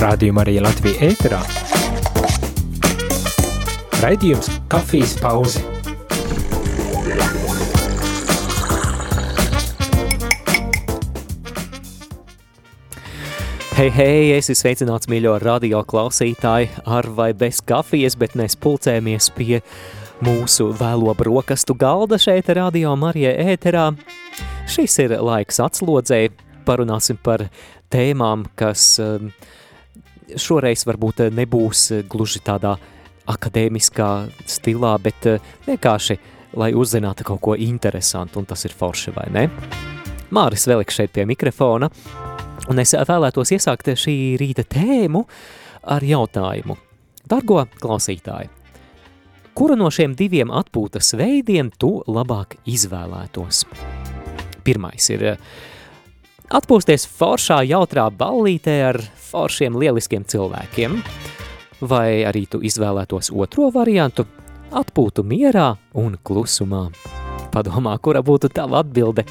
Rādījumā arī Latvija ēterā. Raidījums Kafijas pauze. Hei, hei, es esmu sveicināts mīļo radio klausītāji ar vai bez kafijas, bet mēs pulcējamies pie mūsu vēlo brokastu galda šeit radio Marija ēterā. Šis ir laiks atslodzēji, parunāsim par tēmām, kas um, šoreiz varbūt nebūs gluži tādā akadēmiskā stilā, bet uh, vienkārši, lai uzzinātu kaut ko interesantu, un tas ir forši, vai ne? Māris Veliks šeit pie mikrofona, un es vēlētos iesākt šī rīta tēmu ar jautājumu. Dargo klausītāji, kuru no šiem diviem atpūtas veidiem tu labāk izvēlētos? Pirmais ir uh, atpūsties foršā, jautrā ballītē ar foršiem, lieliskiem cilvēkiem, vai arī tu izvēlētos otro variantu – atpūtu mierā un klusumā. Padomā, kura būtu tava atbilde?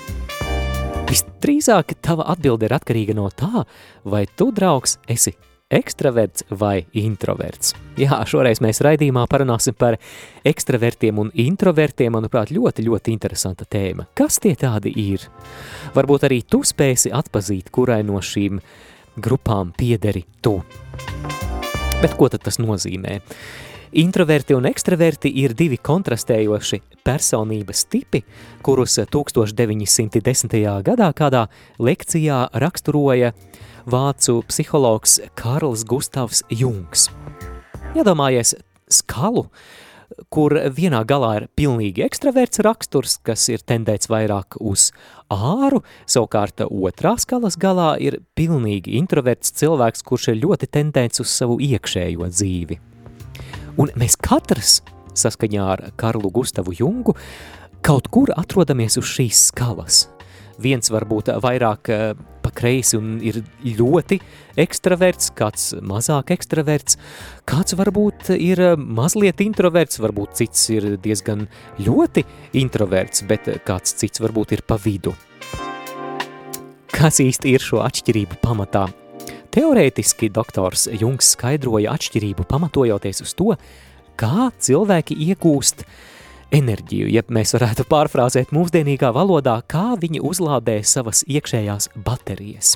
Visdrīzāk tava atbilde ir atkarīga no tā, vai tu, draugs, esi ekstraverts vai introverts. Jā, šoreiz mēs raidījumā parunāsim par ekstravertiem un introvertiem, manuprāt, ļoti, ļoti interesanta tēma. Kas tie tādi ir? Varbūt arī tu spēsi atpazīt, kurai no šīm grupām piederi tu. Bet ko tad tas nozīmē? Introverti un ekstraverti ir divi kontrastējoši personības tipi, kurus 1910. gadā kādā lekcijā raksturoja uh, vācu psihologs Karls Gustavs Jungs. Iedomājies skalu, kur vienā galā ir pilnīgi ekstraverts raksturs, kas ir tendēts vairāk uz āru, savukārt otrā skalas galā ir pilnīgi introverts cilvēks, kurš ir ļoti tendēts uz savu iekšējo dzīvi. Un mēs katrs, saskaņā ar Karlu Gustavu Jungu, kaut kur atrodamies uz šīs skalas. Viens varbūt vairāk pa kreisi un ir ļoti ekstraverts, kāds mazāk ekstraverts, kāds varbūt ir mazliet introverts, varbūt cits ir diezgan ļoti introverts, bet kāds cits varbūt ir pa vidu. Kas īsti ir šo atšķirību pamatā? Teorētiski doktors Jungs skaidroja atšķirību pamatojoties uz to, kā cilvēki iegūst uh, enerģiju, ja mēs varētu pārfrāzēt mūsdienīgā valodā, kā viņi uzlādē savas iekšējās baterijas.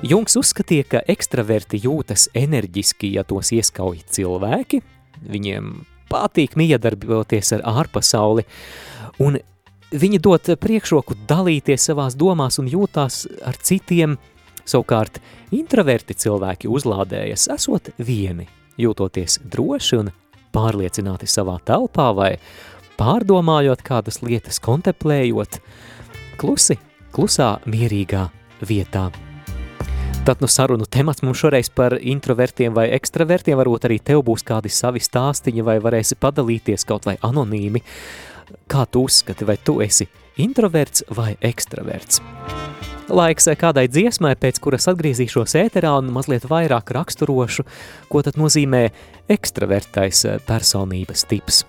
Jungs uzskatīja, ka ekstraverti jūtas enerģiski, ja tos ieskauj cilvēki, viņiem patīk miedarboties ar ārpasauli, un viņi dot priekšroku dalīties savās domās un jūtās ar citiem, savukārt introverti cilvēki uzlādējas, esot vieni, jūtoties droši un pārliecināti savā telpā vai pārdomājot kādas lietas, kontemplējot, klusi, klusā, mierīgā vietā. Tad nu sarunu temats mums šoreiz par introvertiem vai ekstravertiem, varbūt arī tev būs kādi savi stāstiņi vai varēsi padalīties kaut vai anonīmi. Kā tu uzskati, vai tu esi introverts vai ekstraverts? Laiks kādai dziesmai, pēc kuras atgriezīšos ēterā un mazliet vairāk raksturošu, ko tad nozīmē ekstravertais personības tips.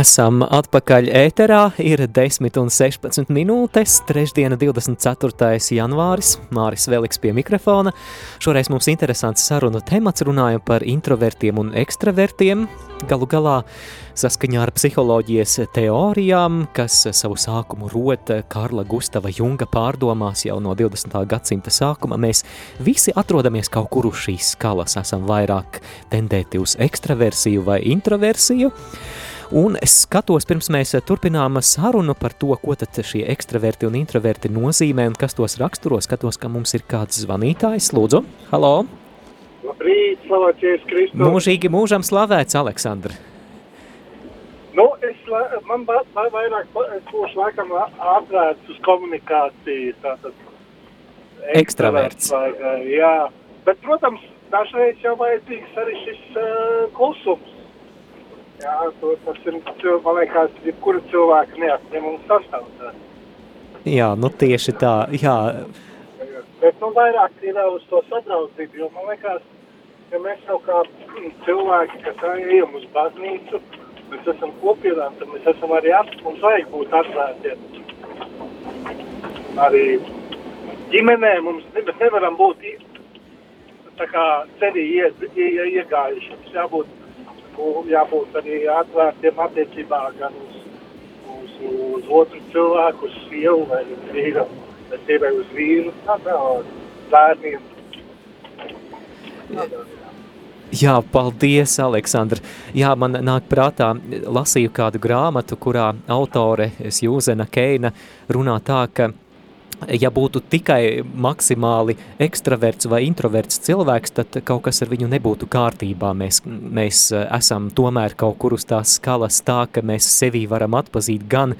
Esam atpakaļ ēterā, ir 10 un 16 minūtes, trešdiena 24. janvāris, Māris Veliks pie mikrofona. Šoreiz mums interesants sarunu temats, runājam par introvertiem un ekstravertiem. Galu galā saskaņā ar psiholoģijas teorijām, kas savu sākumu rot Karla Gustava Junga pārdomās jau no 20. gadsimta sākuma, mēs visi atrodamies kaut kur uz šīs skalas, esam vairāk tendēti uz ekstraversiju vai introversiju. Un es skatos, pirms mēs turpinām sarunu par to, ko tad šie ekstraverti un introverti nozīmē un kas tos raksturo. Skatos, ka mums ir kāds zvanītājs. Lūdzu, halo! Labrīt, slavēties Kristus! Mūžīgi mūžam slavēts, Aleksandra! Nu, es, man ba, ba, vairāk, būšu laikam atvērts uz komunikāciju, tātad ekstraverts. Vai, jā, bet, protams, dažreiz jau vajadzīgs arī šis uh, klusums Jā, to, tas ir, man liekas, jebkura cilvēka neatņemums sastāvdaļa. Jā, nu tieši tā, jā. Bet, nu, vairāk ir uz to sadraudzību, jo man liekas, ja mēs jau kā cilvēki, kas ejam uz baznīcu, mēs esam kopienā, tad mēs esam arī at, mums vajag būt atvērtiem. Arī ģimenē mums, mēs nevaram būt tā kā ceļī iegājuši, mums jābūt jābūt arī atvērtiem attiecībā gan uz, uz, uz otru cilvēku, uz sievu vai vīru, vai sievai uz vīru, tādā bērniem. Jā, paldies, Aleksandra. Jā, man nāk prātā, lasīju kādu grāmatu, kurā autore Jūzena Keina runā tā, ka ja būtu tikai maksimāli ekstraverts vai introverts cilvēks, tad kaut kas ar viņu nebūtu kārtībā. Mēs, mēs eh, esam tomēr kaut kur uz tās skalas tā, ka mēs sevī varam atpazīt gan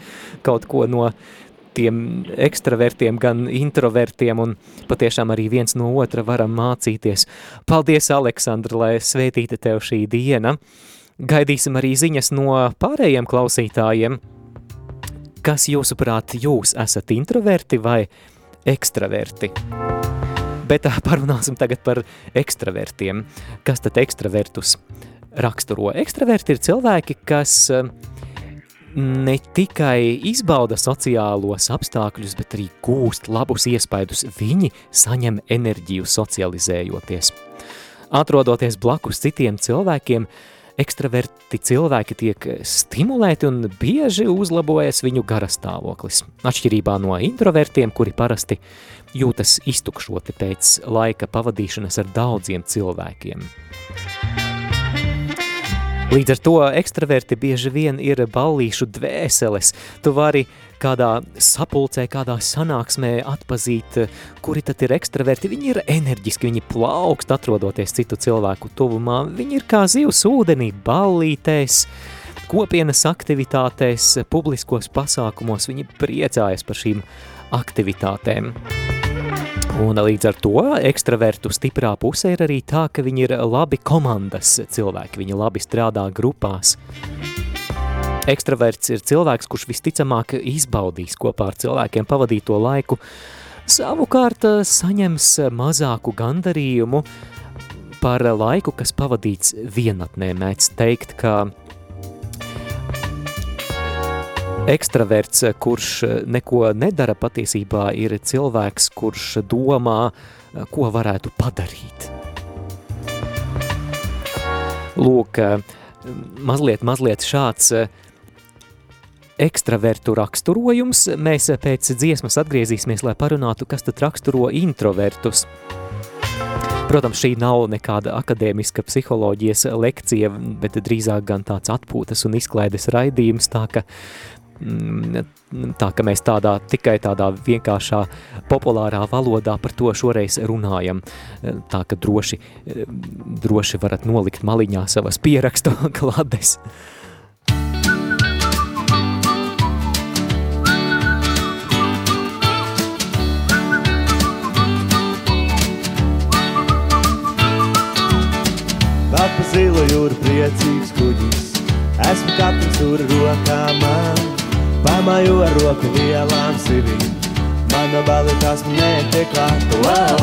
kaut ko no tiem ekstravertiem, gan introvertiem, un patiešām arī viens no otra varam mācīties. Paldies, Aleksandra, lai svētīta tev šī diena. Gaidīsim arī ziņas no pārējiem klausītājiem. Kas jūsuprāt, jūs esat introverti vai ekstraverti? Bet parunāsim tagad par ekstravertiem. Kas tad ekstravertus raksturo? Ekstraverti ir cilvēki, kas ne tikai izbauda sociālos apstākļus, bet arī gūst labus iespaidus. Viņi saņem enerģiju socializējoties. Atrodoties blakus citiem cilvēkiem, uh, ekstraverti cilvēki tiek stimulēti un bieži uzlabojas viņu garastāvoklis. Atšķirībā no introvertiem, kuri parasti jūtas iztukšoti pēc laika pavadīšanas ar daudziem cilvēkiem. Līdz ar to ekstraverti bieži vien ir ballīšu dvēseles. Tu vari kādā sapulcē, kādā sanāksmē atpazīt, kuri tad ir ekstraverti. Viņi ir enerģiski, viņi plaukst atrodoties citu cilvēku tuvumā. Viņi ir kā zivs ūdenī, ballītēs, kopienas aktivitātēs, publiskos pasākumos. Viņi priecājas par šīm aktivitātēm. Un līdz ar to ekstravertu stiprā puse ir arī tā, ka viņi ir labi komandas cilvēki, viņi labi strādā grupās. Ekstraverts ir cilvēks, kurš visticamāk izbaudīs kopā ar cilvēkiem pavadīto laiku, savukārt saņems mazāku gandarījumu par laiku, kas pavadīts vienatnē. Mēdz teikt, ka Ekstraverts, kurš neko nedara patiesībā, ir cilvēks, kurš domā, ko varētu padarīt. Lūk, mazliet, mazliet šāds ekstravertu raksturojums. Mēs pēc dziesmas atgriezīsimies, lai parunātu, kas tad raksturo introvertus. Protams, šī nav nekāda akadēmiska psiholoģijas lekcija, bet drīzāk gan tāds atpūtas un izklaides raidījums, tā ka Mm, tā ka mēs tādā tikai tādā vienkāršā populārā valodā par to šoreiz runājam. Tā ka droši, droši varat nolikt maliņā savas pierakstu klades. Vēl pa zilo jūru priecīgs kuģis, esmu kapins tur rokā man. Pamāju ar roku vielām sivī Mana balva tās netiek klāt wow,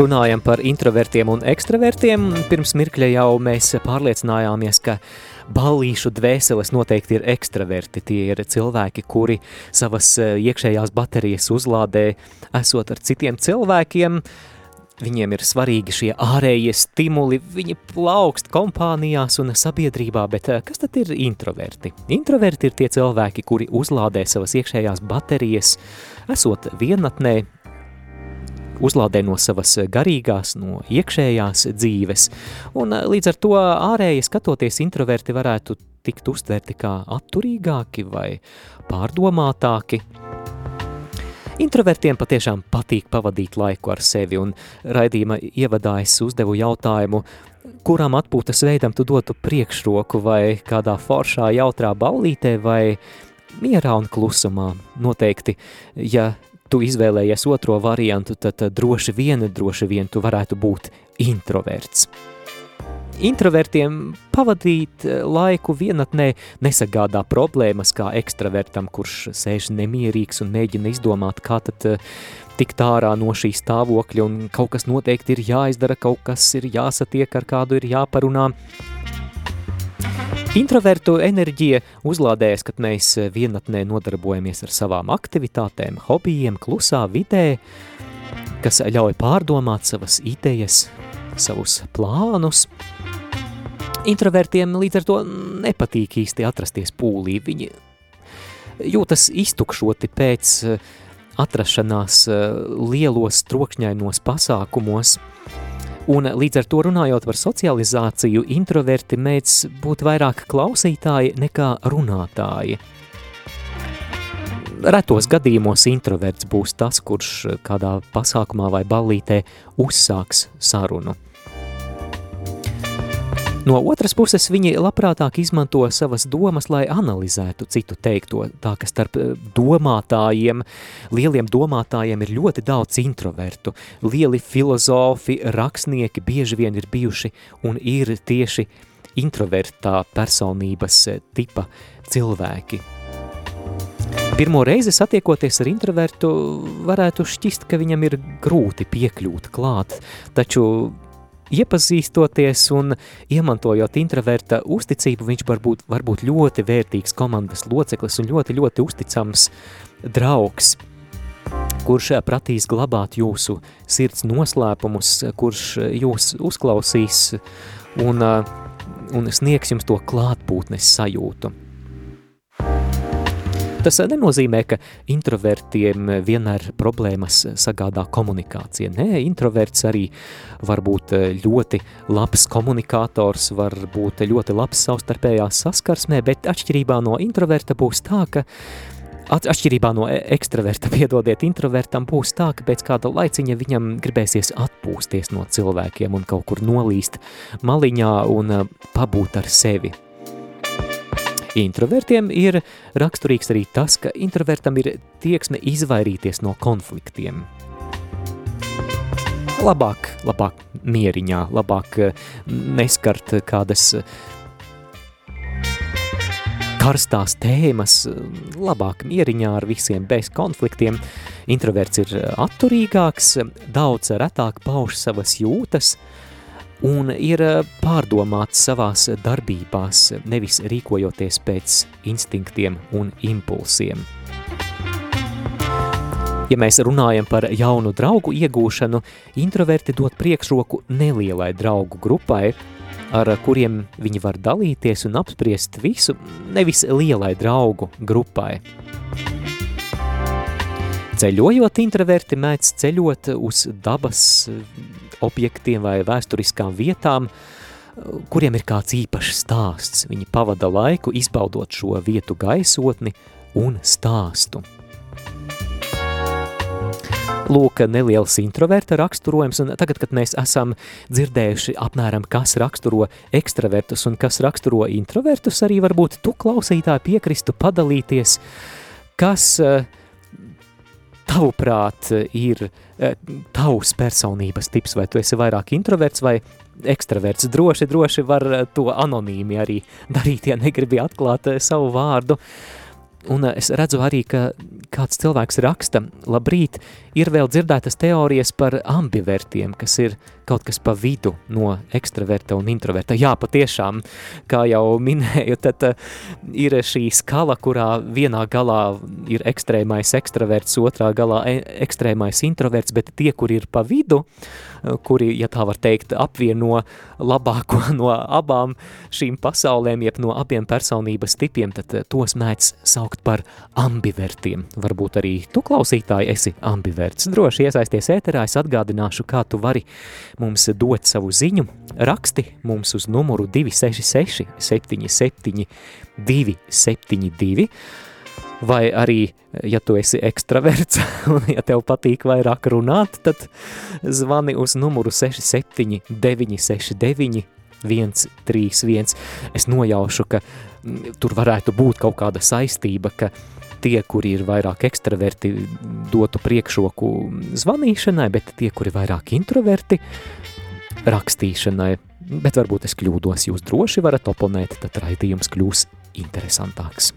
Runājam par introvertiem un ekstravertiem. Pirms mirkļa jau mēs pārliecinājāmies, ka ballīšu dvēseles noteikti ir ekstraverti. Tie ir cilvēki, kuri savas eh, iekšējās baterijas uzlādē, esot ar citiem cilvēkiem. Viņiem ir svarīgi šie ārējie stimuli, viņi plaukst kompānijās un sabiedrībā, bet eh, kas tad ir introverti? Introverti ir tie cilvēki, kuri uzlādē savas iekšējās baterijas, esot vienatnē, uzlādē no savas garīgās, no iekšējās dzīves. Un eh, līdz ar to ārēji skatoties introverti varētu tikt uztverti kā atturīgāki vai pārdomātāki. Introvertiem patiešām patīk pavadīt laiku ar sevi, un raidījuma ievadā es uzdevu jautājumu, kuram atpūtas veidam tu dotu priekšroku vai kādā foršā jautrā ballītē vai mierā un klusumā. Noteikti, ja tu izvēlējies otro variantu, tad droši vien, droši vien tu varētu būt introverts. Introvertiem pavadīt eh, laiku vienatnē nesagādā problēmas kā ekstravertam, kurš sēž nemierīgs un mēģina izdomāt, kā tad eh, tikt ārā no šī stāvokļa un kaut kas noteikti ir jāizdara, kaut kas ir jāsatiek, ar kādu ir jāparunā. Introvertu enerģija uzlādējas, kad mēs vienatnē nodarbojamies ar savām aktivitātēm, hobijiem, klusā vidē, kas ļauj pārdomāt savas idejas, savus plānus. Introvertiem līdz ar to nepatīk īsti atrasties pūlī. Viņi jūtas iztukšoti pēc eh, atrašanās eh, lielos trokšņainos pasākumos. Un līdz ar to runājot par socializāciju, introverti mēdz būt vairāk klausītāji nekā runātāji. Retos gadījumos introverts būs tas, kurš kādā pasākumā vai ballītē uzsāks sarunu. No otras puses, viņi labprātāk izmanto savas domas, lai analizētu citu teikto, tā ka starp eh, domātājiem, lieliem domātājiem ir ļoti daudz introvertu. Lieli filozofi, rakstnieki bieži vien ir bijuši un ir tieši introvertā personības eh, tipa cilvēki. Pirmo reizi satiekoties ar introvertu, varētu šķist, ka viņam ir grūti piekļūt klāt, taču iepazīstoties un iemantojot introverta uzticību, viņš var būt, var būt ļoti vērtīgs komandas loceklis un ļoti, ļoti uzticams draugs, kurš pratīs glabāt jūsu sirds noslēpumus, kurš jūs uzklausīs un, un sniegs jums to klātbūtnes sajūtu. Tas nenozīmē, ka introvertiem vienmēr problēmas sagādā komunikācija. Nē, introverts arī var būt ļoti labs komunikators, var būt ļoti labs savstarpējās saskarsmē, bet atšķirībā no introverta būs tā, ka Atšķirībā no e- ekstraverta, piedodiet, introvertam būs tā, ka pēc kāda laiciņa viņam gribēsies atpūsties no cilvēkiem un kaut kur nolīst maliņā un pabūt ar sevi. Introvertiem ir raksturīgs arī tas, ka introvertam ir tieksme izvairīties no konfliktiem. Labāk, labāk mieriņā, labāk eh, neskart kādas eh, karstās tēmas, labāk mieriņā ar visiem bez konfliktiem. Introverts ir atturīgāks, daudz retāk pauž savas jūtas, uh, un ir eh, pārdomāts savās darbībās, nevis rīkojoties pēc instinktiem un impulsiem. Ja mēs runājam par jaunu draugu iegūšanu, introverti dod priekšroku nelielai draugu grupai, ar kuriem viņi var dalīties un apspriest visu, nevis lielai draugu grupai. Ceļojot introverti mēdz ceļot uz dabas objektiem vai vēsturiskām vietām, kuriem ir kāds īpašs stāsts. Viņi pavada laiku izbaudot šo vietu gaisotni un stāstu. Lūk, neliels introverta raksturojums, un tagad, kad mēs esam dzirdējuši apmēram, kas raksturo ekstravertus un kas raksturo introvertus, arī varbūt tu klausītāji piekristu padalīties, kas uh, tavuprāt ir uh, tavs personības tips, vai tu esi vairāk introverts vai ekstraverts. Droši, droši var to anonīmi arī darīt, ja negribi atklāt uh, savu vārdu. Un es redzu arī, ka kāds cilvēks raksta, labrīt, ir vēl dzirdētas teorijas par ambivertiem, kas ir kaut kas pa vidu no ekstraverta un introverta. Jā, patiešām, kā jau minēju, tad uh, ir šī skala, kurā vienā galā ir ekstrēmais ekstraverts, otrā galā e ekstrēmais introverts, bet tie, kur ir pa vidu, uh, kuri, ja tā var teikt, apvieno labāko no abām šīm pasaulēm, jeb no abiem personības tipiem, tad uh, tos mēdz saukt par ambivertiem. Varbūt arī tu klausītāji esi ambiverts. Droši iesaisties ēterā, es atgādināšu, kā tu vari mums dot savu ziņu, raksti mums uz numuru 266 77 272, vai arī, ja tu esi ekstraverts un ja tev patīk vairāk runāt, tad zvani uz numuru 67 969 131. Es nojaušu, ka tur varētu būt kaut kāda saistība, ka tie, kuri ir vairāk ekstraverti, dotu priekšroku zvanīšanai, bet tie, kuri vairāk introverti, rakstīšanai. Bet varbūt es kļūdos, jūs droši varat oponēt, tad raidījums kļūs interesantāks.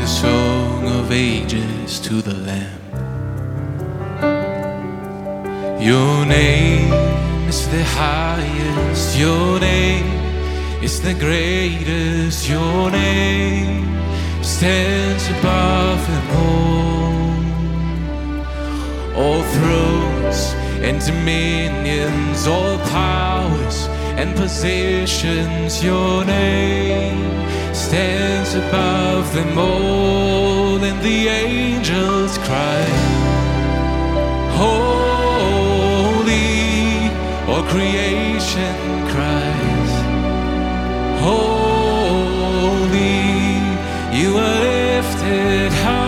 The song of ages to the Lamb. Your name is the highest, your name is the greatest. Your name stands above them all. All thrones and dominions, all powers and positions. Your name stands above them all, and the angels cry, Holy, all creation cries. Holy, you are lifted high.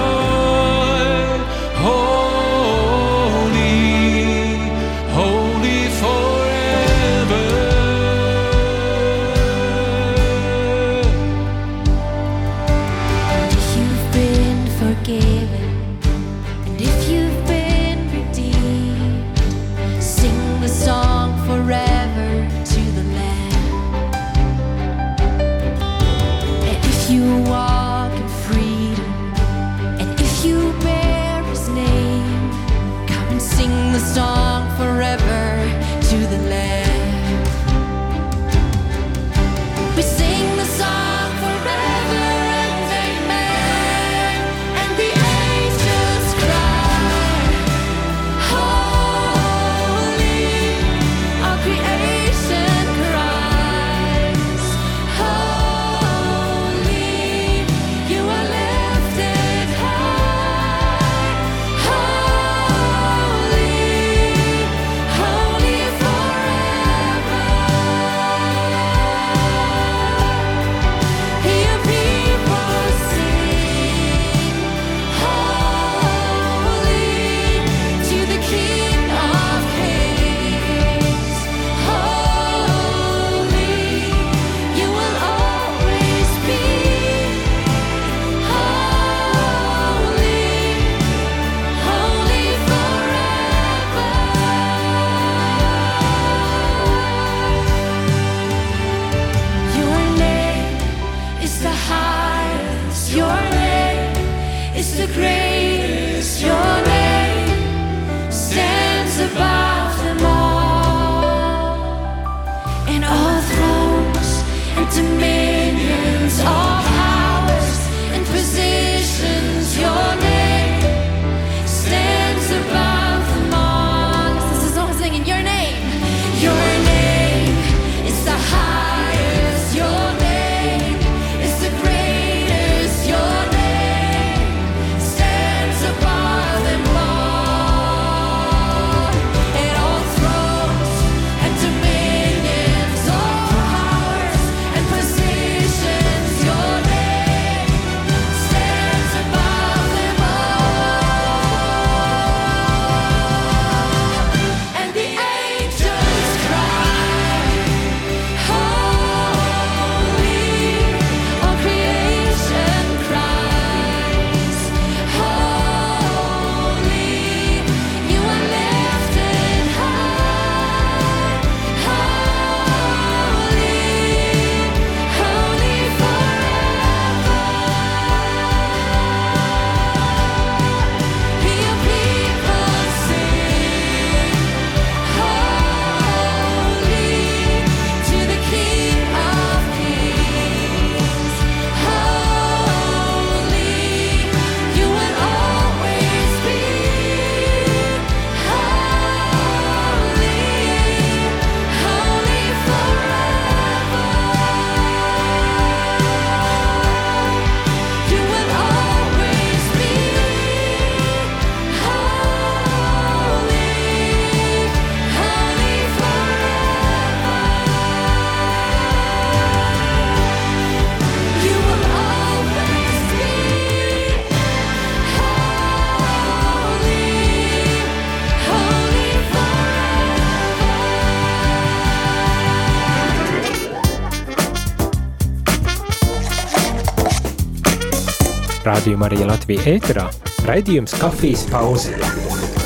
Rādījumā arī Latvija ēterā raidījums kafijas pauze.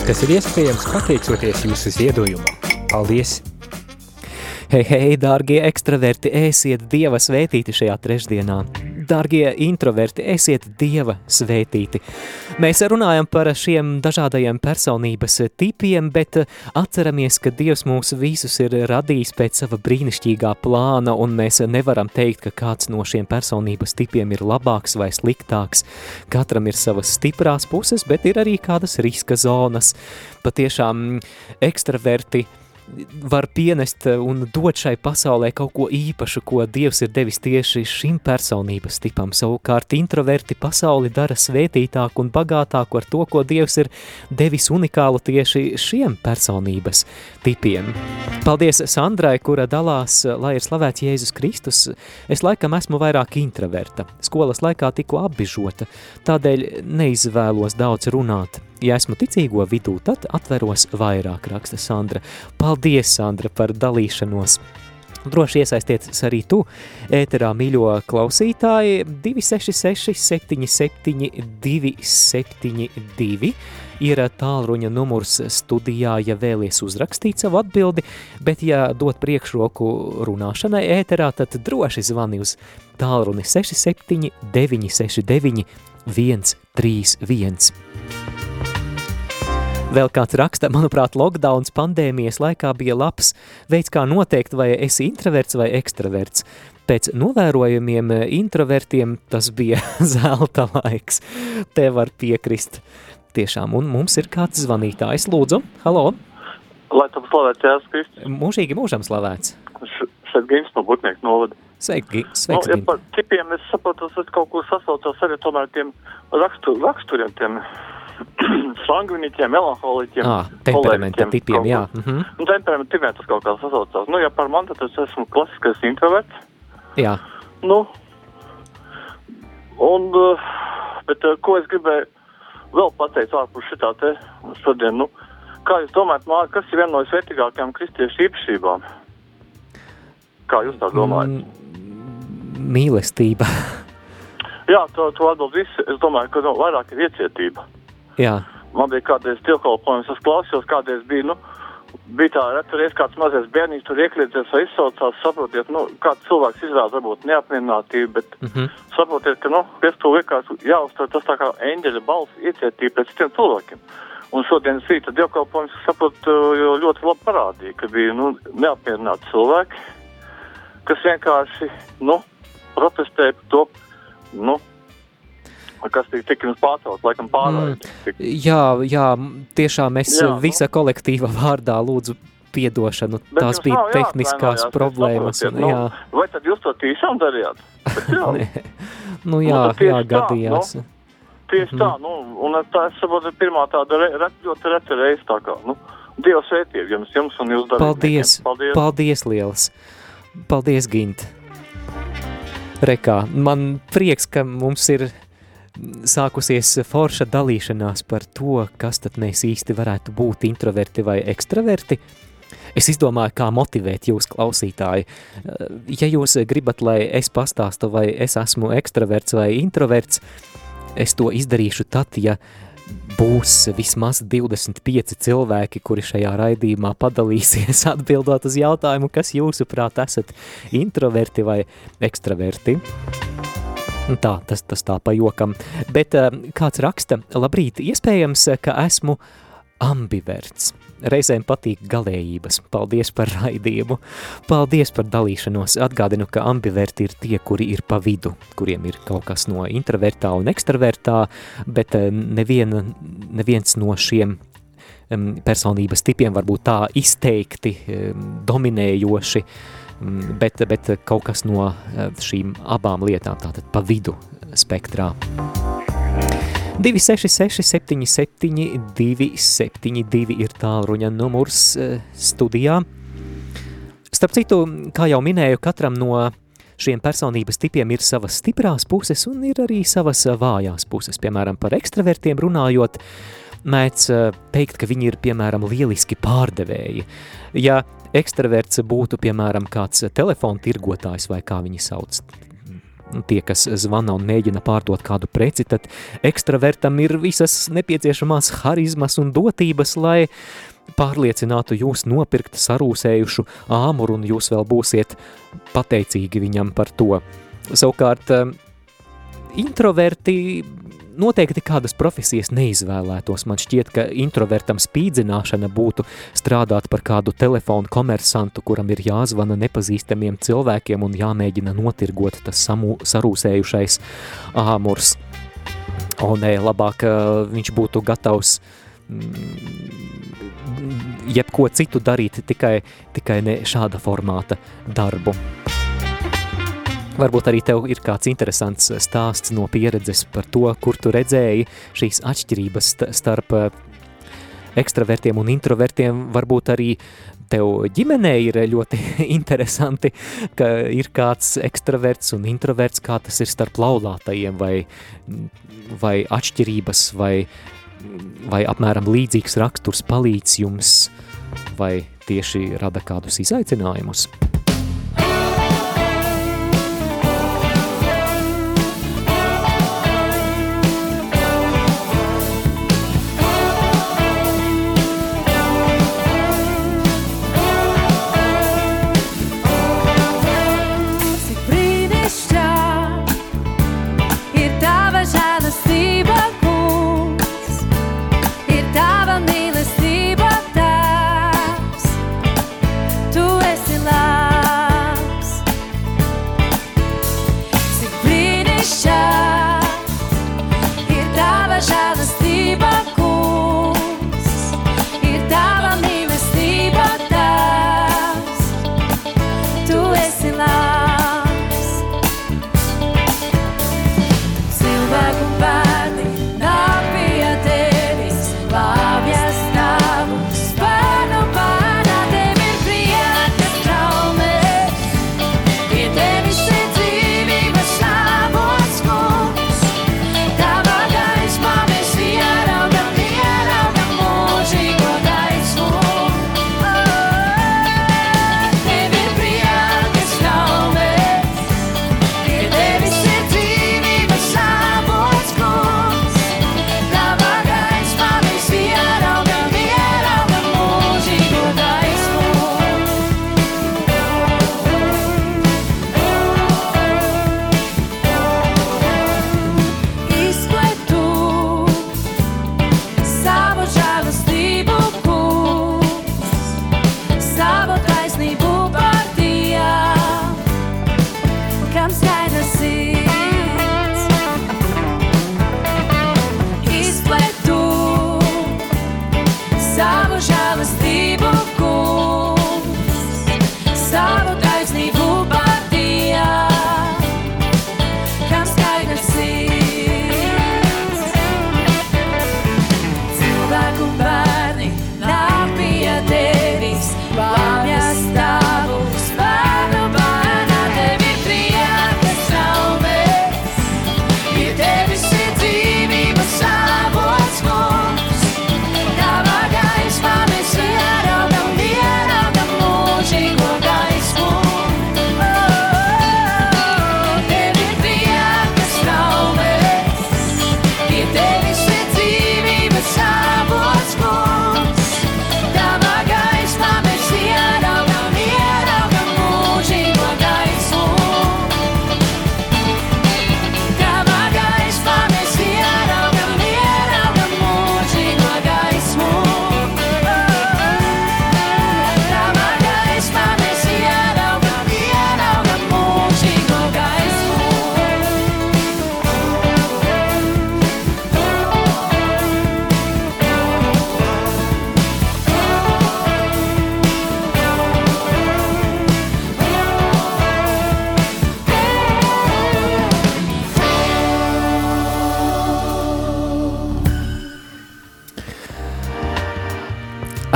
Tas ir iespējams pateicoties jūsu ziedojumam. Paldies! Hei, hei, dārgie ekstraverti, esiet Dieva svētīti šajā trešdienā. Dārgie introverti, esiet Dieva svētīti. Mēs runājam par šiem dažādajiem personības tipiem, bet atceramies, ka Dievs mūs visus ir radījis pēc sava brīnišķīgā plāna, un mēs nevaram teikt, ka kāds no šiem personības tipiem ir labāks vai sliktāks. Katram ir savas stiprās puses, bet ir arī kādas riska zonas. Patiešām ekstraverti var pienest un dot šai pasaulē kaut ko īpašu, ko Dievs ir devis tieši šim personības tipam. Savukārt introverti pasauli dara svētītāku un bagātāku ar to, ko Dievs ir devis unikālu tieši šiem personības tipiem. Paldies Sandrai, kura dalās, lai ir slavēts Jēzus Kristus. Es laikam esmu vairāk introverta. Skolas laikā tiku apbižota, tādēļ neizvēlos daudz runāt. Ja esmu ticīgo vidū, tad atveros vairāk, raksta Sandra. Paldies, Sandra, par dalīšanos! Droši iesaistieties arī tu, ēterā mīļo klausītāji 266 77 272 ir tālruņa numurs studijā, ja vēlies uzrakstīt savu atbildi, bet ja dot priekšroku runāšanai ēterā, tad droši zvani uz tālruni 67 969 131. Vēl kāds raksta, manuprāt, lockdowns pandēmijas laikā bija labs veids, kā noteikt, vai esi introverts vai ekstraverts. Pēc novērojumiem introvertiem tas bija zelta laiks. Te var piekrist. Tiešām, un mums ir kāds zvanītājs. Lūdzu, halo! Lai tam slavēts Jēzus Kristus. Mūžīgi mūžam slavēts. Šeit Gims no Butnieku novada. Sveiki, Nu, sveiks, ja Gint. par tipiem es saprotu, tas kaut kur sasaucās arī tomēr tiem rakstur, raksturiem, tiem sangviniķiem, melanholiķiem. Ā, temperamenta tipiem, jā. kur. Mhm. Nu, temperamenta tipiem tas kaut kā sasaucās. Nu, ja par mani, tad es esmu klasiskais introverts. Jā, Nu, un, uh, bet uh, ko es gribēju vēl pateikt ārpus šitā te šodien, nu, kā jūs domājat, Māri, kas ir viena no sveitīgākajām kristiešu īpašībām? Kā jūs tā domājat? Mm, mīlestība. Jā, to, to atbild visi. Es domāju, ka no, vairāk ir iecietība. Jā, Man bija kādreiz dievkalpojums, es klausījos, kādreiz bija, nu, bija tā, re, tur ir kāds mazais bērniņš, tur iekļieties vai izsaucās, saprotiet, nu, kāds cilvēks izrāda varbūt neapmierinātību, bet Mm -hmm. saprotiet, ka, nu, piestu likās jāuztver tas tā kā eņģeļa balss iecietība pret citiem cilvēkiem. Un šodienas rīta dievkalpojums, saprot, jo ļoti labi parādīja, ka bija, nu, neapmierināti cilvēki, kas vienkārši, nu, protestēja par to, nu, kas tika tik jums pārcelt, laikam pārējais. Mm. Jā, jā, tiešām es Jā, jā, nu. visa kolektīva vārdā lūdzu piedošanu. Bet Tās bija nav tehniskās jāatvainojās, problēmas. Un, nu, jā, Vai tad jūs to tiešām darījāt? Jā, Nē. nu jā, tieši jā, tā, gadījās. tieši tā, nu, un tā, es saprotu, ir pirmā tāda re, re, ļoti reta reize tā kā, nu, Dieva svētība jums, jums un jūs darīt. Paldies, Paldies. paldies liels. Paldies, Gint. Rekā, man prieks, ka mums ir sākusies forša dalīšanās par to, kas tad mēs īsti varētu būt introverti vai ekstraverti. Es izdomāju, kā motivēt jūs, klausītāji. Ja jūs gribat, lai es pastāstu, vai es esmu ekstraverts vai introverts, es to izdarīšu tad, ja būs vismaz 25 cilvēki, kuri šajā raidījumā padalīsies atbildot uz jautājumu, kas jūsuprāt esat introverti vai ekstraverti. Tā, tas, tas tā pa jokam. Bet uh, kāds raksta, labrīt, iespējams, ka esmu ambiverts. Reizēm patīk galējības. Paldies par raidījumu. Paldies par dalīšanos. Atgādinu, ka ambiverti ir tie, kuri ir pa vidu, kuriem ir kaut kas no introvertā un ekstravertā, bet eh, neviena, neviens no šiem personības tipiem varbūt tā izteikti dominējoši, bet, bet kaut kas no uh, šīm abām lietām, tātad pa vidu spektrā. 266 77 272 ir tālruņa numurs eh, studijā. Starp citu, kā jau minēju, katram no šiem personības tipiem ir savas stiprās puses un ir arī savas eh, vājās puses. Piemēram, par ekstravertiem runājot, mēdz eh, teikt, ka viņi ir, piemēram, lieliski pārdevēji. Ja ekstraverts būtu, piemēram, kāds telefonu tirgotājs vai kā viņi sauc, tie, kas zvana un mēģina pārdot kādu preci, tad ekstravertam ir visas nepieciešamās harizmas un dotības, lai pārliecinātu jūs nopirkt sarūsējušu āmuru un jūs vēl būsiet pateicīgi viņam par to. Savukārt, introverti noteikti kādas profesijas neizvēlētos. Man šķiet, ka introvertam spīdzināšana būtu strādāt par kādu telefonu komersantu, kuram ir jāzvana nepazīstamiem cilvēkiem un jāmēģina notirgot tas samu, sarūsējušais āmurs. Nē, labāk viņš būtu gatavs mm, jebko citu darīt, tikai, tikai ne šāda formāta darbu. Varbūt arī tev ir kāds interesants stāsts no pieredzes par to, kur tu redzēji šīs atšķirības st starp eh, ekstravertiem un introvertiem. Varbūt arī tev ģimenē ir ļoti interesanti, ka ir kāds ekstraverts un introverts, kā tas ir starp laulātajiem, vai, vai atšķirības, vai, vai apmēram līdzīgs raksturs palīdz jums, vai tieši rada kādus izaicinājumus.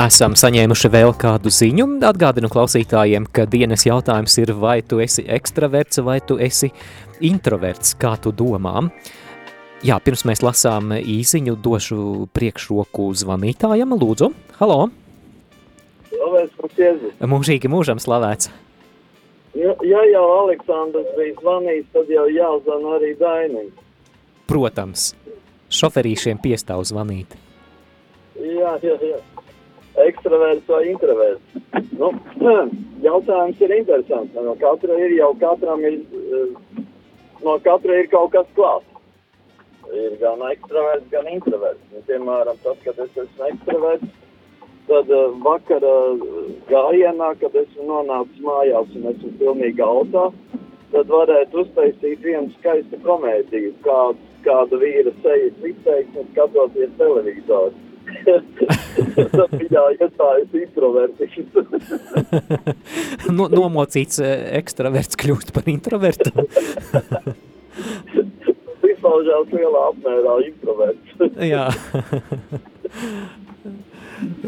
Esam saņēmuši vēl kādu ziņu. Atgādinu klausītājiem, ka dienas jautājums ir, vai tu esi ekstraverts vai tu esi introverts, kā tu domā. Jā, pirms mēs lasām īsiņu, došu priekšroku zvanītājam. Lūdzu, halo! Slavēts mums Jēzus. Mūžīgi mūžam slavēts. Ja, ja jau Aleksandrs bija zvanījis, tad jau jāzvana arī Dainim. Protams, šoferīšiem piestāv zvanīt. Jā, jā, jā. Ekstraverts vai introverts. Nu, jautājums ir interesants. No katra ir jau katram ir, eh, no katra ir kaut kas klāts. Ir gan ekstraverts, gan introverts. Un, piemēram, tad, kad es esmu ekstraverts, tad uh, vakara gājienā, kad esmu nonācis mājās un esmu pilnīgi autā, tad varētu uztaisīt vienu skaistu komēdiju, kā, kāda vīra sejas izteiksme skatoties televizoru. Tad viņā iestājas introvertīts. no, nomocīts eh, ekstraverts kļūst par introvertu. Izpaužās lielā apmērā introverts. Jā.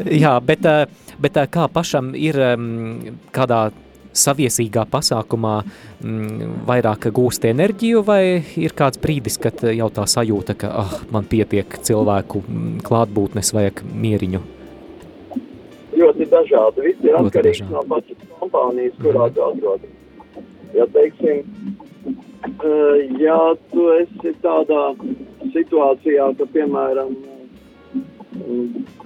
Jā, bet, eh, bet eh, kā pašam ir kādā saviesīgā pasākumā mm, vairāk gūst enerģiju, vai ir kāds brīdis, kad jau tā sajūta, ka ah, man pietiek cilvēku mm, klātbūtnes, vajag mieriņu? Ļoti dažādi. Viss ir atkarīgs no pašas kompānijas, kurā tu atrodies. Ja, teiksim, eh, ja tu esi tādā situācijā, ka, piemēram,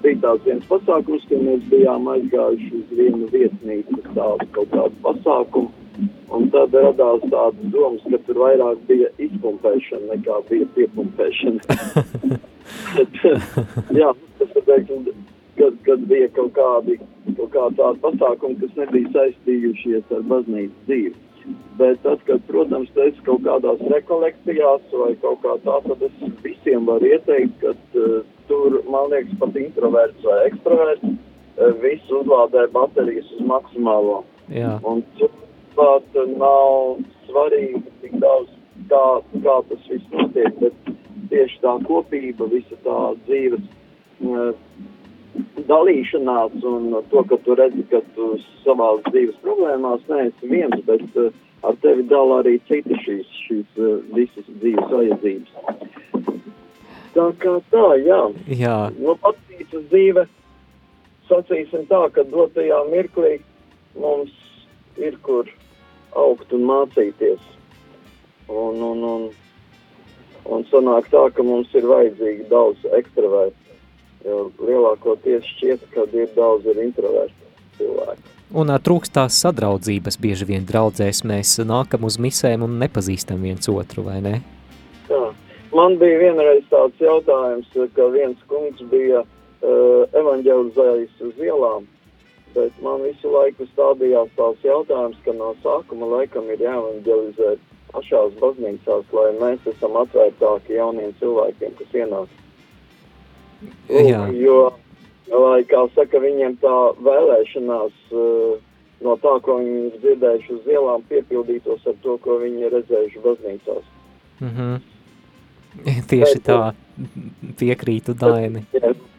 bija tāds viens pasākums, ka mēs bijām aizgājuši uz vienu viesnīcu tādu kaut kādu pasākumu, un tad radās tādas domas, ka tur vairāk bija izpumpēšana nekā bija piepumpēšana. Bet, jā, tas ir teiksim, kad, kad bija kaut kādi, kaut kādi tādi pasākumi, kas nebija saistījušies ar baznīcas dzīvi. Bet tad, kad, protams, esi kaut kādās rekolekcijās vai kaut kā tā, tad es visiem varu ieteikt, ka uh, man liekas, pat introverts vai ekstraverts, uh, viss uzlādē baterijas uz maksimālo. Jā. Un turklāt uh, nav svarīgi tik daudz, kā, kā tas viss notiek, bet tieši tā kopība, visa tā dzīves uh, dalīšanās un to, ka tu redzi, ka tu savās dzīves problēmās neesi viens, bet ar tevi dala arī citi šīs, šīs visas dzīves vajadzības. Tā kā tā, jā. Jā, Nu, patīcas dzīve, sacīsim tā, ka dotajā mirklī mums ir kur augt un mācīties. Un, un, un, un sanāk tā, ka mums ir vajadzīgi daudz ekstravertu. Jo lielākoties šķiet, ka ir daudz ir introvertu cilvēku. un ā, trūkst tās sadraudzības bieži vien draudzēs. Mēs nākam uz misēm un nepazīstam viens otru, vai ne? Man bija vienreiz tāds jautājums, ka viens kungs bija uh, evanģelizējis uz ielām, bet man visu laiku stādījās tās jautājums, ka no sākuma laikam ir jāevanģelizē pašās baznīcās, lai mēs esam atvērtāki jauniem cilvēkiem, kas ienāk. Jā. Jo, lai, kā saka, viņiem tā vēlēšanās uh, no tā, ko viņi ir dzirdējuši uz ielām, piepildītos ar to, ko viņi ir redzējuši baznīcās. Mhm. Tieši tā piekrītu Daini.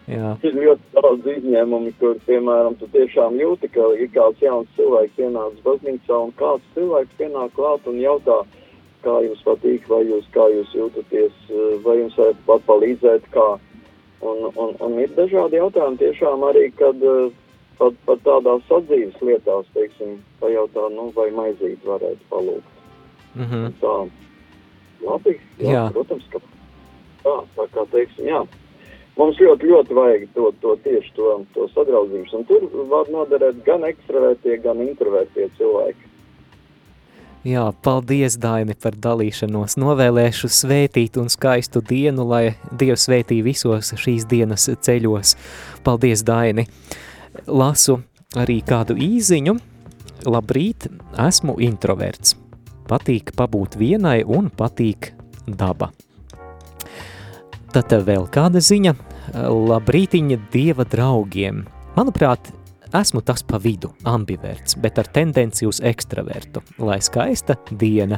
Jā. Ir ļoti daudz izņēmumu, kur, piemēram, tu tiešām jūti, ka ir kāds jauns cilvēks ienācis baznīcā, un kāds cilvēks pienāk klāt un jautā, kā jums patīk, vai jūs, kā jūs jūtaties, vai jums pat palīdzēt, kā. Un, un, un ir dažādi jautājumi tiešām arī, kad pat, pat tādās sadzīves lietās, teiksim, pajautā, nu, vai maizīt varētu palūgt. Mhm. Tā, labi, jā, Jā. protams, ka tā, tā kā teiksim, jā. Mums ļoti, ļoti vajag to, to tieši to, to sadraudzības, un tur var noderēt gan ekstravertie, gan introvertie cilvēki. Jā, paldies, Daini, par dalīšanos. Novēlēšu svētītu un skaistu dienu, lai Dievs svētī visos šīs dienas ceļos. Paldies, Daini. Lasu arī kādu īziņu. Labrīt, esmu introverts. Patīk pabūt vienai un patīk daba. Tad vēl kāda ziņa. Labrītiņa dieva draugiem. Manuprāt, esmu tas pa vidu, ambiverts, bet ar tendenci uz ekstravertu. Lai skaista diena.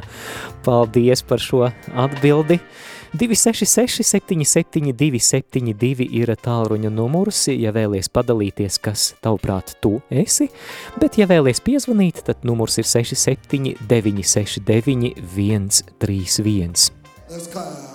Paldies par šo atbildi. 266 77 272 ir tālruņa numurs, ja vēlies padalīties, kas tavuprāt tu esi, bet ja vēlies piezvanīt, tad numurs ir 67 969 131. Let's go.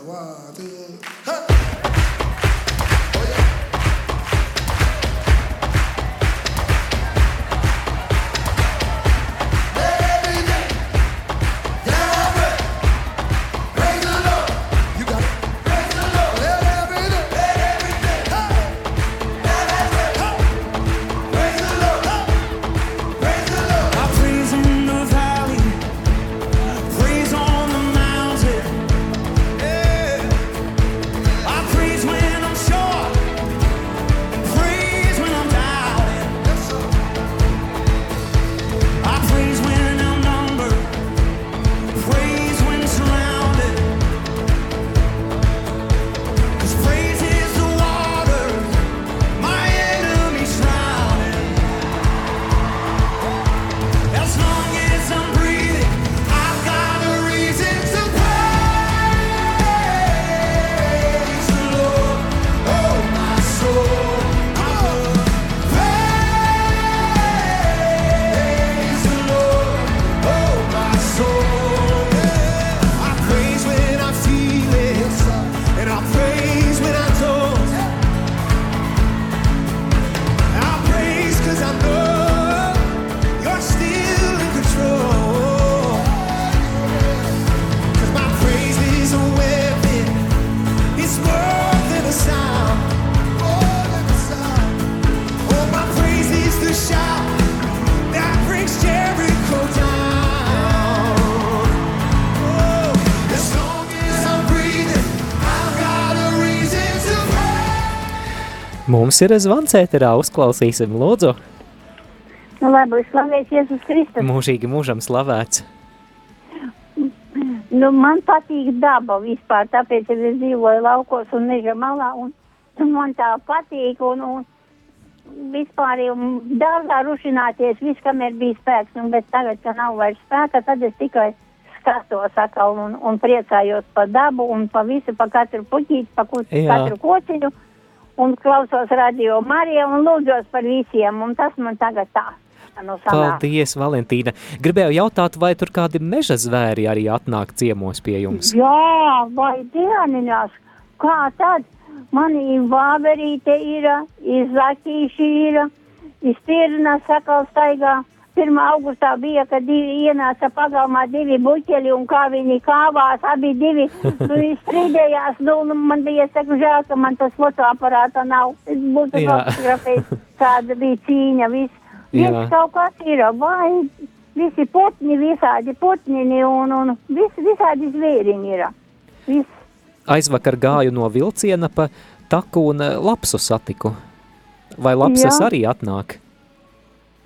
Mums ir zvans ēterā, uzklausīsim lūdzu. Nu, būtu slavēts Jēzus Kristus. Mūžīgi mūžam slavēts. Nu, man patīk daba vispār, tāpēc es dzīvoju laukos un meža malā. Un, un man tā patīk. Un, un vispār jau dārgā rušināties, viss, kamēr bija spēks. Un, bet tagad, kad nav vairs spēka, tad es tikai skatos atkal un, un priecājos par dabu un par visu, par katru puķīti, Jā. katru kociņu. Un klausos radio Mariju un lūdzos par visiem. Un tas man tagad tā. Sanāk. Paldies, Valentīna. Gribēju jautāt, vai tur kādi meža zvēri arī atnāk ciemos pie jums? Jā, vai dieniņās, kā tad? Man ir vāverīte ir, izlakīši ir, izpirna sakal staigā. 1. augustā bija, kad divi ienāca pagalmā divi buķeli un kā viņi kāvās, abi divi nu, strīdējās. Nu, nu, man bija saku žēl, ka man tas fotoaparāta nav. Es būtu fotografējis, kāda bija cīņa, viss. Viss kaut kas ir, vai visi putni, visādi putniņi un, un vis, visādi zvēriņi ir. Viss. Aizvakar gāju no vilciena pa taku un eh, lapsu satiku. Vai lapsas Jā. arī atnāk?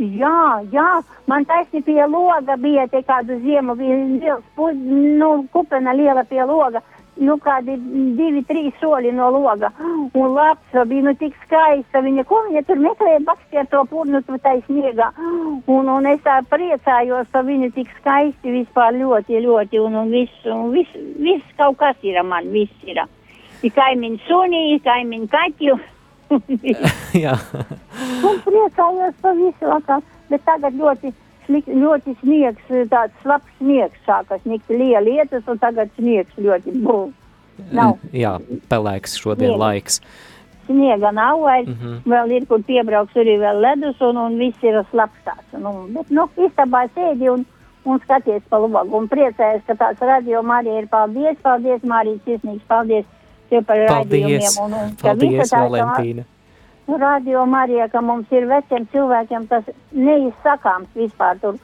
Jā, jā, man taisni pie loga bija te kādu ziemu, bija liels, nu, kupena liela pie loga, nu, kādi divi, trīs soļi no loga. Un lapsa bija, nu, tik skaista, viņa, ko viņa tur meklēja, bakstē to purnu, tu tai sniegā. Un, un es tā priecājos par viņu tik skaisti vispār ļoti, ļoti, un, un viss, un viss, viss kaut kas ir man, viss ir. Ir kaimiņu sunī, kaimiņu kaķu. Jā. Un priecājos par visu vakar, bet tagad ļoti, slik, ļoti sniegs, tāds slaps sniegs sākas nikt liela lietas, un tagad sniegs ļoti būs. Nav. Jā, pelēks šodien Sniega. laiks. Sniega nav Mhm. mm -hmm. vēl ir, kur piebrauks arī vēl ledus, un, un viss ir slaps tāds. Nu, bet, nu, istabā sēdi un, un skaties pa logu, un priecājies, ka tāds radio Marija ir paldies, paldies, Marija Cisnīgs, paldies tev par Paldies. Un, un, paldies, Valentīna. Radio Marija, ka mums ir veciem cilvēkiem tas neizsakāms vispār tur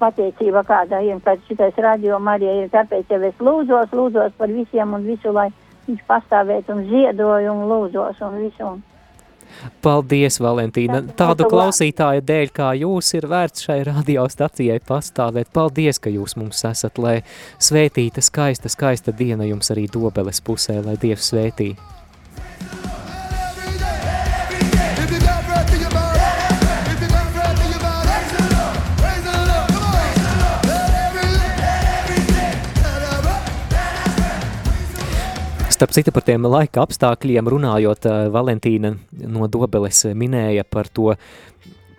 pateicība kāda ir, kad šitais radio Marija ir, tāpēc jau es lūdzos, lūdzos par visiem un visu, lai viņš pastāvētu un ziedoju un lūdzos un visu. Un Paldies, Valentīna. Tādu klausītāju dēļ, kā jūs, ir vērts šai radiostacijai pastāvēt. Paldies, ka jūs mums esat, lai svētīta, skaista, skaista diena jums arī dobeles pusē, lai Dievs svētī. Starp citu par tiem laika apstākļiem runājot, eh, Valentīna no Dobeles minēja par to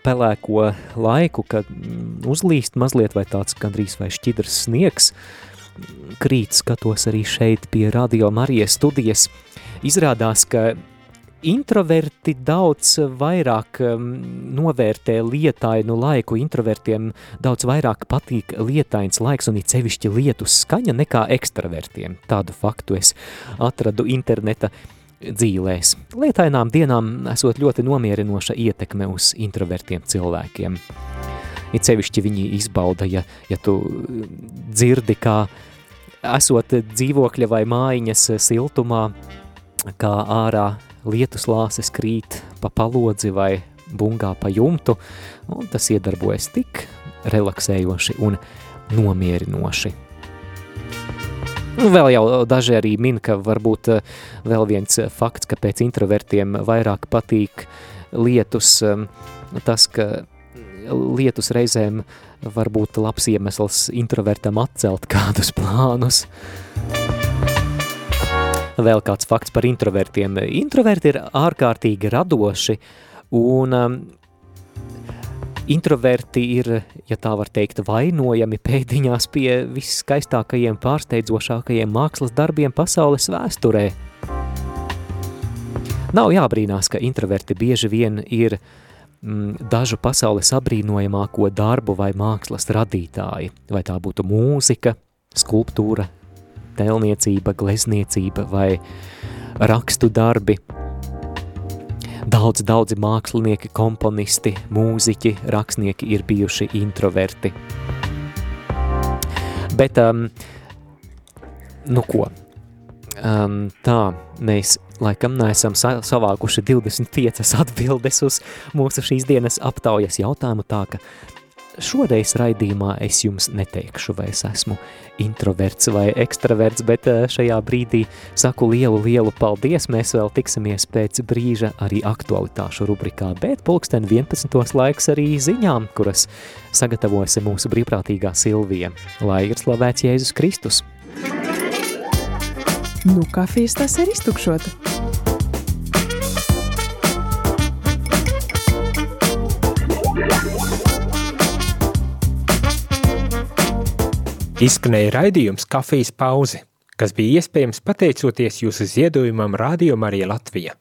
pelēko laiku, kad mm, uzlīst mazliet vai tāds gandrīz vai šķidrs sniegs. Krīt skatos arī šeit pie Radio Marijas studijas. Izrādās, ka introverti daudz vairāk um, novērtē lietainu laiku, introvertiem daudz vairāk patīk lietains laiks un it sevišķi lietus skaņa nekā ekstravertiem. Tādu faktu es atradu interneta dzīlēs. Lietainām dienām esot ļoti nomierinoša ietekme uz introvertiem cilvēkiem. It sevišķi viņi izbauda, ja, ja tu dzirdi, kā esot dzīvokļa vai mājiņas siltumā, kā ārā lietus lāses krīt pa palodzi vai bungā pa jumtu, un tas iedarbojas tik relaksējoši un nomierinoši. Un vēl jau daži arī min, ka varbūt eh, vēl viens fakts, ka pēc introvertiem vairāk patīk lietus, eh, tas, ka lietus reizēm var būt labs iemesls introvertam atcelt kādus plānus. Vēl kāds fakts par introvertiem. Introverti ir ārkārtīgi radoši un um, introverti ir, ja tā var teikt, vainojami pēdiņās pie viskaistākajiem, pārsteidzošākajiem mākslas darbiem pasaules vēsturē. Nav jābrīnās, ka introverti bieži vien ir mm, dažu pasaules abrīnojamāko darbu vai mākslas radītāji, vai tā būtu mūzika, skulptūra, tēlniecība, glezniecība vai rakstu darbi. Daudz, daudzi mākslinieki, komponisti, mūziķi, rakstnieki ir bijuši introverti. Bet, um, nu ko, um, tā mēs laikam neesam sa savākuši 25 atbildes uz mūsu šīs dienas aptaujas jautājumu, tā ka šoreiz raidījumā es jums neteikšu, vai es esmu introverts vai ekstraverts, bet eh, šajā brīdī saku lielu, lielu paldies. Mēs vēl tiksimies pēc brīža arī aktualitāšu rubrikā, bet pulksten 11. laiks arī ziņām, kuras sagatavojas mūsu brīvprātīgā Silvija. Lai ir slavēts Jēzus Kristus! Nu, kafijas tas ir iztukšota. Izskanēja raidījums Kafijas pauze, kas bija iespējams pateicoties jūsu ziedojumam Radio Marija Latvija.